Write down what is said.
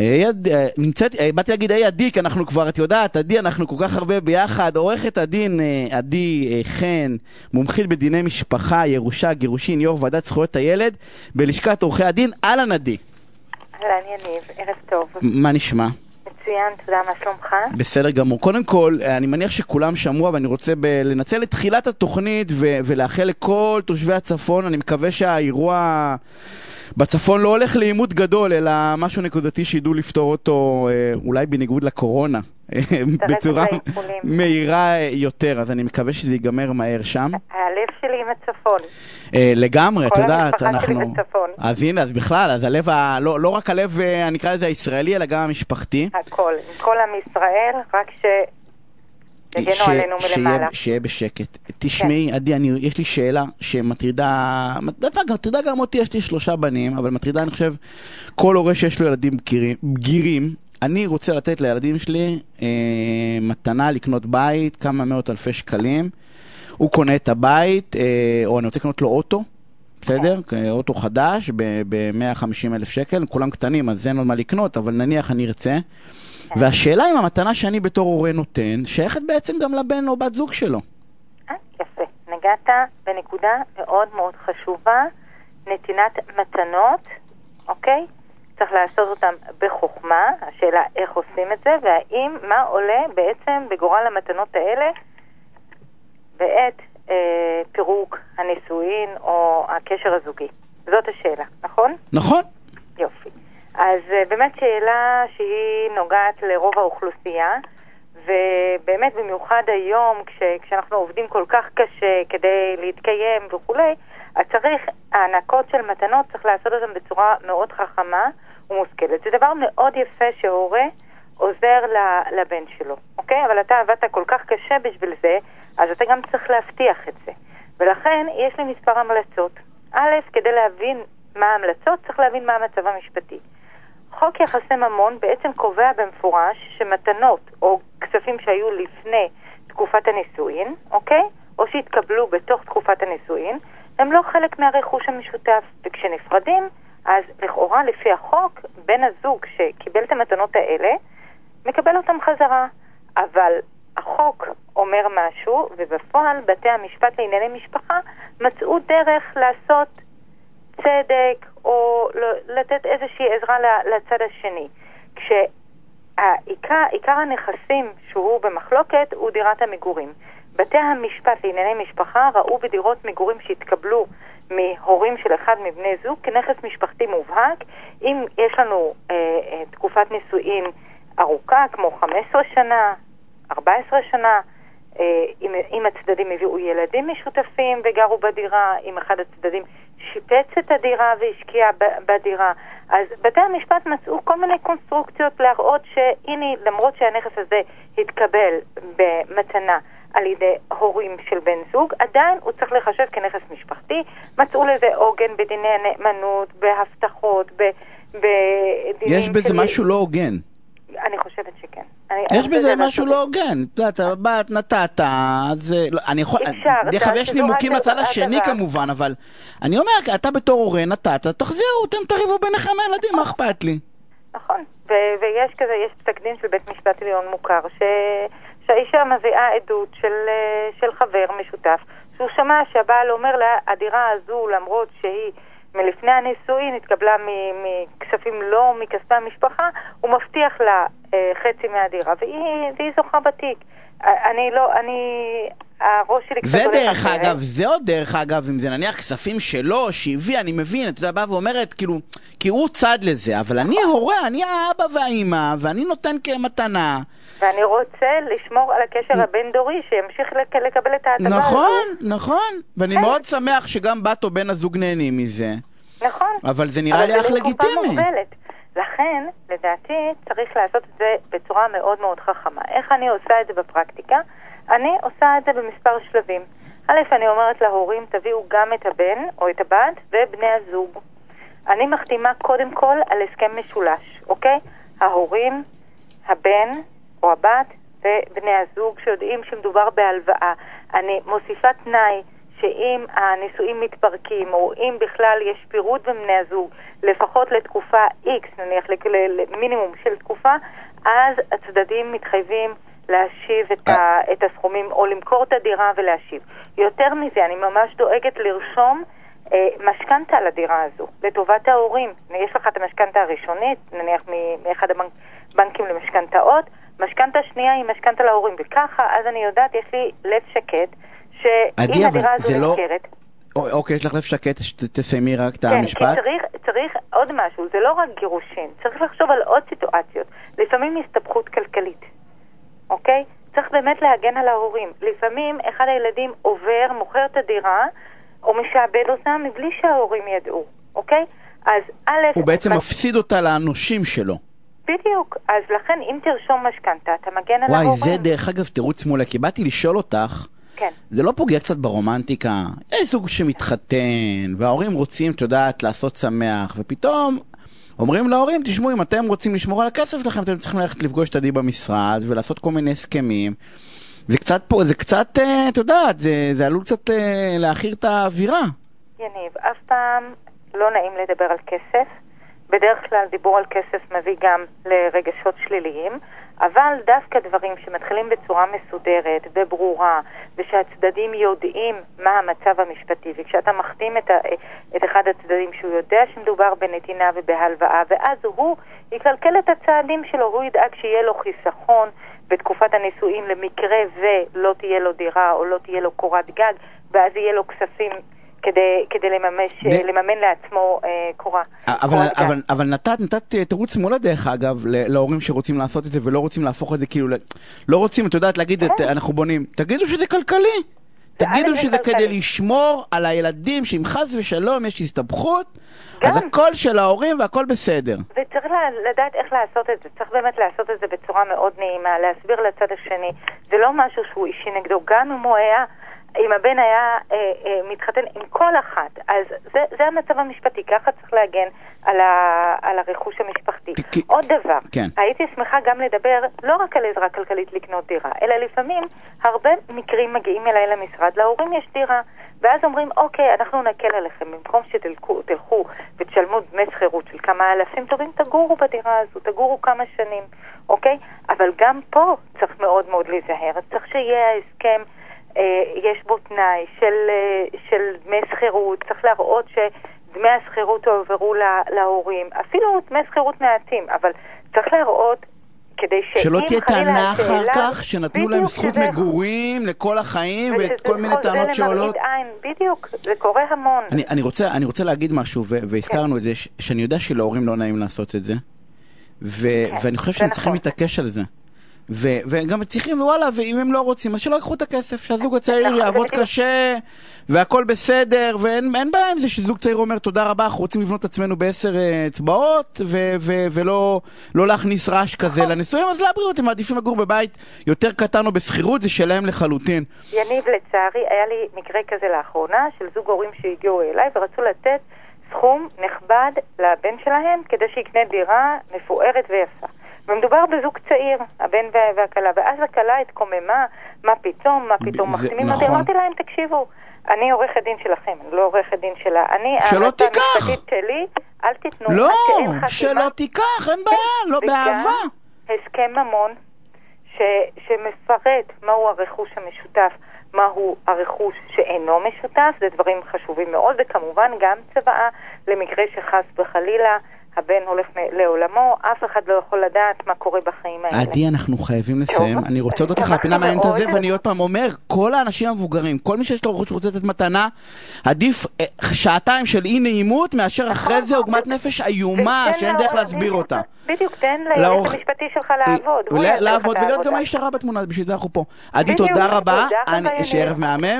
עד- אה, נמצאת, אה, באתי להגיד היי עדי, כי אנחנו כבר, את יודעת, עדי, אנחנו כל כך הרבה ביחד. עורכת הדין אה, עדי חן, מומחית בדיני משפחה, ירושה, גירושין, יו"ר ועדת זכויות הילד, בלשכת עורכי הדין. אהלן עדי, אהלן יניב, ערב טוב. מה נשמע? מצוין, תודה, מה שלומך? בסדר גמור. קודם כל, אני מניח שכולם שמעו, אבל אני רוצה ב- לנצל את תחילת התוכנית ו- ולאחל לכל תושבי הצפון, אני מקווה שהאירוע בצפון לא הולך לעימות גדול, אלא משהו נקודתי שידעו לפתור אותו, אה, אולי בניגוד לקורונה, אה, בצורה. מהירה יותר, אז אני מקווה שזה ייגמר מהר שם. הלב שלי עם הצפון. אה, לגמרי, את כל יודעת, המשפחה שלי אנחנו... בצפון. אז הנה, אז בכלל, אז הלב, ה... לא, לא רק הלב, אה, אני אקרא לזה הישראלי, אלא גם המשפחתי. הכל, עם כל עם ישראל, רק שיגנו ש- עלינו מלמעלה. שיהיה בשקט. תשמעי, עדי, אני, יש לי שאלה שמטרידה, מטרידה גם אותי, יש לי שלושה בנים, אבל מטרידה, אני חושב, כל הורה שיש לו ילדים בגירים, בגירים אני רוצה לתת לילדים שלי אה, מתנה לקנות בית, כמה מאות אלפי שקלים. הוא קונה את הבית, אה, או אני רוצה לקנות לו אוטו, בסדר? כן. אוטו חדש ב-150 אלף שקל, כולם קטנים, אז אין עוד מה לקנות, אבל נניח אני ארצה. כן. והשאלה אם המתנה שאני בתור הורה נותן, שייכת בעצם גם לבן או בת זוג שלו. אה, יפה. נגעת בנקודה מאוד מאוד חשובה, נתינת מתנות, אוקיי? צריך לעשות אותם בחוכמה, השאלה איך עושים את זה, והאם, מה עולה בעצם בגורל המתנות האלה בעת אה, פירוק הנישואין או הקשר הזוגי. זאת השאלה, נכון? נכון? יופי. אז אה, באמת שאלה שהיא נוגעת לרוב האוכלוסייה, ובאמת במיוחד היום, כש, כשאנחנו עובדים כל כך קשה כדי להתקיים וכולי, אז צריך, הענקות של מתנות צריך לעשות אותן בצורה מאוד חכמה ומושכלת. זה דבר מאוד יפה שהורה עוזר לבן שלו, אוקיי? אבל אתה עבדת כל כך קשה בשביל זה, אז אתה גם צריך להבטיח את זה. ולכן יש לי מספר המלצות. א', כדי להבין מה ההמלצות, צריך להבין מה המצב המשפטי. חוק יחסי ממון בעצם קובע במפורש שמתנות או כספים שהיו לפני תקופת הנישואין, אוקיי? או שהתקבלו בתוך תקופת הנישואין, הם לא חלק מהרכוש המשותף. וכשנפרדים, אז לכאורה לפי החוק, בן הזוג שקיבל את המתנות האלה, מקבל אותם חזרה. אבל החוק אומר משהו, ובפועל בתי המשפט לענייני משפחה מצאו דרך לעשות צדק או ל- לתת איזושהי עזרה לצד השני. כשעיקר הנכסים שהוא במחלוקת הוא דירת המגורים. בתי המשפט לענייני משפחה ראו בדירות מגורים שהתקבלו מהורים של אחד מבני זוג כנכס משפחתי מובהק. אם יש לנו אה, אה, תקופת נישואין ארוכה, כמו 15 שנה, 14 שנה, אה, אם, אם הצדדים הביאו ילדים משותפים וגרו בדירה, אם אחד הצדדים שיפץ את הדירה והשקיע בדירה. אז בתי המשפט מצאו כל מיני קונסטרוקציות להראות שהנה, למרות שהנכס הזה התקבל במתנה על ידי הורים של בן זוג, עדיין הוא צריך לחשב כנכס משפחתי. מצאו לזה עוגן בדיני הנאמנות, בהבטחות. בדינים יש בזה של- משהו לא הוגן. אני חושבת שכן. אני- יש בזה משהו. לא הוגן. את יודעת, באת, נתת, אז אה, לא, אני יכול... דרך אגב, יש שזו נימוקים לצד. השני כמובן, אבל אני אומר, אתה בתור הורה נתת, תחזירו, אתם תריבו ביניכם הילדים, מה אכפת לי? נכון, ויש כזה, יש פסק דין של בית משפט עליון מוכר. שהאישה מביאה עדות אה, של חבר משותף, שהוא שמע שהבעל אומר לה, הדירה הזו, למרות שהיא מלפני הנישואין, התקבלה מכספים לא מכספי המשפחה, הוא מבטיח לה אה, חצי מהדירה, והיא, והיא זוכה בתיק. אה, אני לא, אני... הראש שלי קצת זה הולך דרך אחרת. אגב, זה עוד דרך אגב, אם זה נניח כספים שלו, שהביא, אני מבין, אתה יודע, באה ואומרת, כאילו, כי הוא צד לזה, אבל אני הורה, אני האבא והאימא, ואני נותן כמתנה. ואני רוצה לשמור על הקשר הבין-דורי, שימשיך לק- לקבל את ההטבה הזו. נכון, נכון, ואני כן. מאוד שמח שגם בת או בן הזוג נהנים מזה. נכון. אבל זה נראה לי אך אבל זה לתקופה לגיטימי. לכן, לדעתי, צריך לעשות את זה בצורה מאוד מאוד חכמה. איך אני עושה את זה בפרקטיקה? אני עושה את זה במספר שלבים. א', אני אומרת להורים, תביאו גם את הבן או את הבת ובני הזוג. אני מחתימה קודם כל על הסכם משולש, אוקיי? ההורים, הבן או הבת ובני הזוג שיודעים שמדובר בהלוואה. אני מוסיפה תנאי שאם הנישואים מתפרקים, או אם בכלל יש פירוד בין בני הזוג, לפחות לתקופה X, נניח למינימום של תקופה, אז הצדדים מתחייבים להשיב את, ה, את הסכומים, או למכור את הדירה ולהשיב. יותר מזה, אני ממש דואגת לרשום אה, משכנתה על הדירה הזו, לטובת ההורים. יש לך את המשכנתה הראשונית, נניח מאחד הבנקים למשכנתאות, משכנתה שנייה היא משכנתה להורים, וככה, אז אני יודעת, יש לי לב שקט, שאם הדירה הזו לא... נמכרת... אוקיי, יש לך לב שקט, תסיימי רק את כן, המשפט. כן, כי צריך, צריך עוד משהו, זה לא רק גירושין, צריך לחשוב על עוד סיטואציות. לפעמים הסתבכות כלכלית, אוקיי? צריך באמת להגן על ההורים. לפעמים אחד הילדים עובר, מוכר את הדירה, או משעבד אותה מבלי שההורים ידעו, אוקיי? אז א'... הוא בעצם בס... מפסיד אותה לאנושים שלו. בדיוק. אז לכן, אם תרשום משכנתה, אתה מגן על וואי, ההורים. וואי, זה דרך אגב תירוץ מעולה, כי באתי לשאול אותך, כן. זה לא פוגע קצת ברומנטיקה? יש זוג שמתחתן, וההורים רוצים, את יודעת, לעשות שמח, ופתאום אומרים להורים, תשמעו, אם אתם רוצים לשמור על הכסף שלכם, אתם צריכים ללכת לפגוש את עדי במשרד, ולעשות כל מיני הסכמים. זה קצת פה, זה קצת, אה, את יודעת, זה, זה עלול קצת אה, להעכיר את האווירה. יניב, אף פעם לא נעים לדבר על כסף. בדרך כלל דיבור על כסף מביא גם לרגשות שליליים, אבל דווקא דברים שמתחילים בצורה מסודרת וברורה, ושהצדדים יודעים מה המצב המשפטי, וכשאתה מחתים את, ה, את אחד הצדדים שהוא יודע שמדובר בנתינה ובהלוואה, ואז הוא יקלקל את הצעדים שלו, הוא ידאג שיהיה לו חיסכון בתקופת הנישואים למקרה ולא תהיה לו דירה או לא תהיה לו קורת גג, ואז יהיה לו כספים כדי, כדי לממש, ד... לממן לעצמו אה, קורה. אבל, אבל, אבל נתת, נתת תירוץ מולה דרך אגב להורים שרוצים לעשות את זה ולא רוצים להפוך את זה כאילו, לא רוצים, את יודעת, להגיד, את, כן. אנחנו בונים, תגידו שזה כלכלי. תגידו שזה. כדי לשמור על הילדים, שאם חס ושלום יש הסתבכות, גם. אז הכל של ההורים והכל בסדר. וצריך לדעת איך לעשות את זה. צריך באמת לעשות את זה בצורה מאוד נעימה, להסביר לצד השני. זה לא משהו שהוא אישי נגדו, גם אם הוא היה... אם הבן היה אה, אה, מתחתן עם כל אחת, אז זה, זה המצב המשפטי, ככה צריך להגן על, ה, על הרכוש המשפחתי. כי... עוד דבר, כן. הייתי שמחה גם לדבר לא רק על עזרה כלכלית לקנות דירה, אלא לפעמים הרבה מקרים מגיעים אליי למשרד, להורים יש דירה, ואז אומרים, אוקיי, אנחנו נקל עליכם, במקום שתלכו תלכו ותשלמו דמי שכירות של כמה אלפים טובים, תגורו בדירה הזו, תגורו כמה שנים, אוקיי? אבל גם פה צריך מאוד מאוד להיזהר, צריך שיהיה ההסכם יש בו תנאי של, של דמי שכירות, צריך להראות שדמי השכירות הועברו להורים, אפילו דמי שכירות מעטים, אבל צריך להראות כדי שאם שלא תהיה טענה אחר כך שנתנו להם זכות שזה... מגורים לכל החיים ואת כל מיני טענות שעולות. עין, בדיוק, זה קורה המון. אני, אני, רוצה, אני רוצה להגיד משהו, והזכרנו כן. את זה, שאני יודע שלהורים לא נעים לעשות את זה, ו- כן, ואני חושב שהם צריכים נכון. להתעקש על זה. ו- וגם צריכים, וואלה, ואם הם לא רוצים, אז שלא ייקחו את הכסף, שהזוג הצעיר יעבוד קשה, והכל בסדר, ואין בעיה עם זה שזוג צעיר אומר, תודה רבה, אנחנו רוצים לבנות את עצמנו בעשר אצבעות, ו- ו- ולא לא להכניס רעש כזה לנישואים, אז לבריאות, הם מעדיפים לגור בבית יותר קטן או בשכירות, זה שלהם לחלוטין. יניב, לצערי, היה לי מקרה כזה לאחרונה, של זוג הורים שהגיעו אליי ורצו לתת סכום נכבד לבן שלהם, כדי שיקנה דירה מפוארת ויפה. ומדובר בזוג צעיר, הבן והכלה, ואז הכלה התקוממה, מה פתאום, מה פתאום מחתימים אותי, נכון. אמרתי להם, תקשיבו, אני עורכת דין שלכם, אני לא עורכת דין שלה, אני, שלא תיקח, שלי, אל תיתנו, לא, שלא תיקח, אין בעיה, לא באהבה. הסכם ממון, ש, שמפרט מהו הרכוש המשותף, מהו הרכוש שאינו משותף, זה דברים חשובים מאוד, וכמובן גם צוואה למקרה שחס וחלילה הבן הולך לעולמו, אף אחד לא יכול לדעת מה קורה בחיים האלה. עדי, אנחנו חייבים לסיים. אני רוצה להודות לך על הפינה המעניינת הזה, ואני עוד פעם אומר, כל האנשים המבוגרים, כל מי שיש לו רכוש שרוצה לתת מתנה, עדיף שעתיים של אי נעימות, מאשר אחרי זה עוגמת נפש איומה, שאין דרך להסביר אותה. בדיוק, תן ליועץ המשפטי שלך לעבוד. לעבוד, ולהיות גם האיש הרע בתמונה, בשביל זה אנחנו פה. עדי, תודה רבה, שערב מהמם.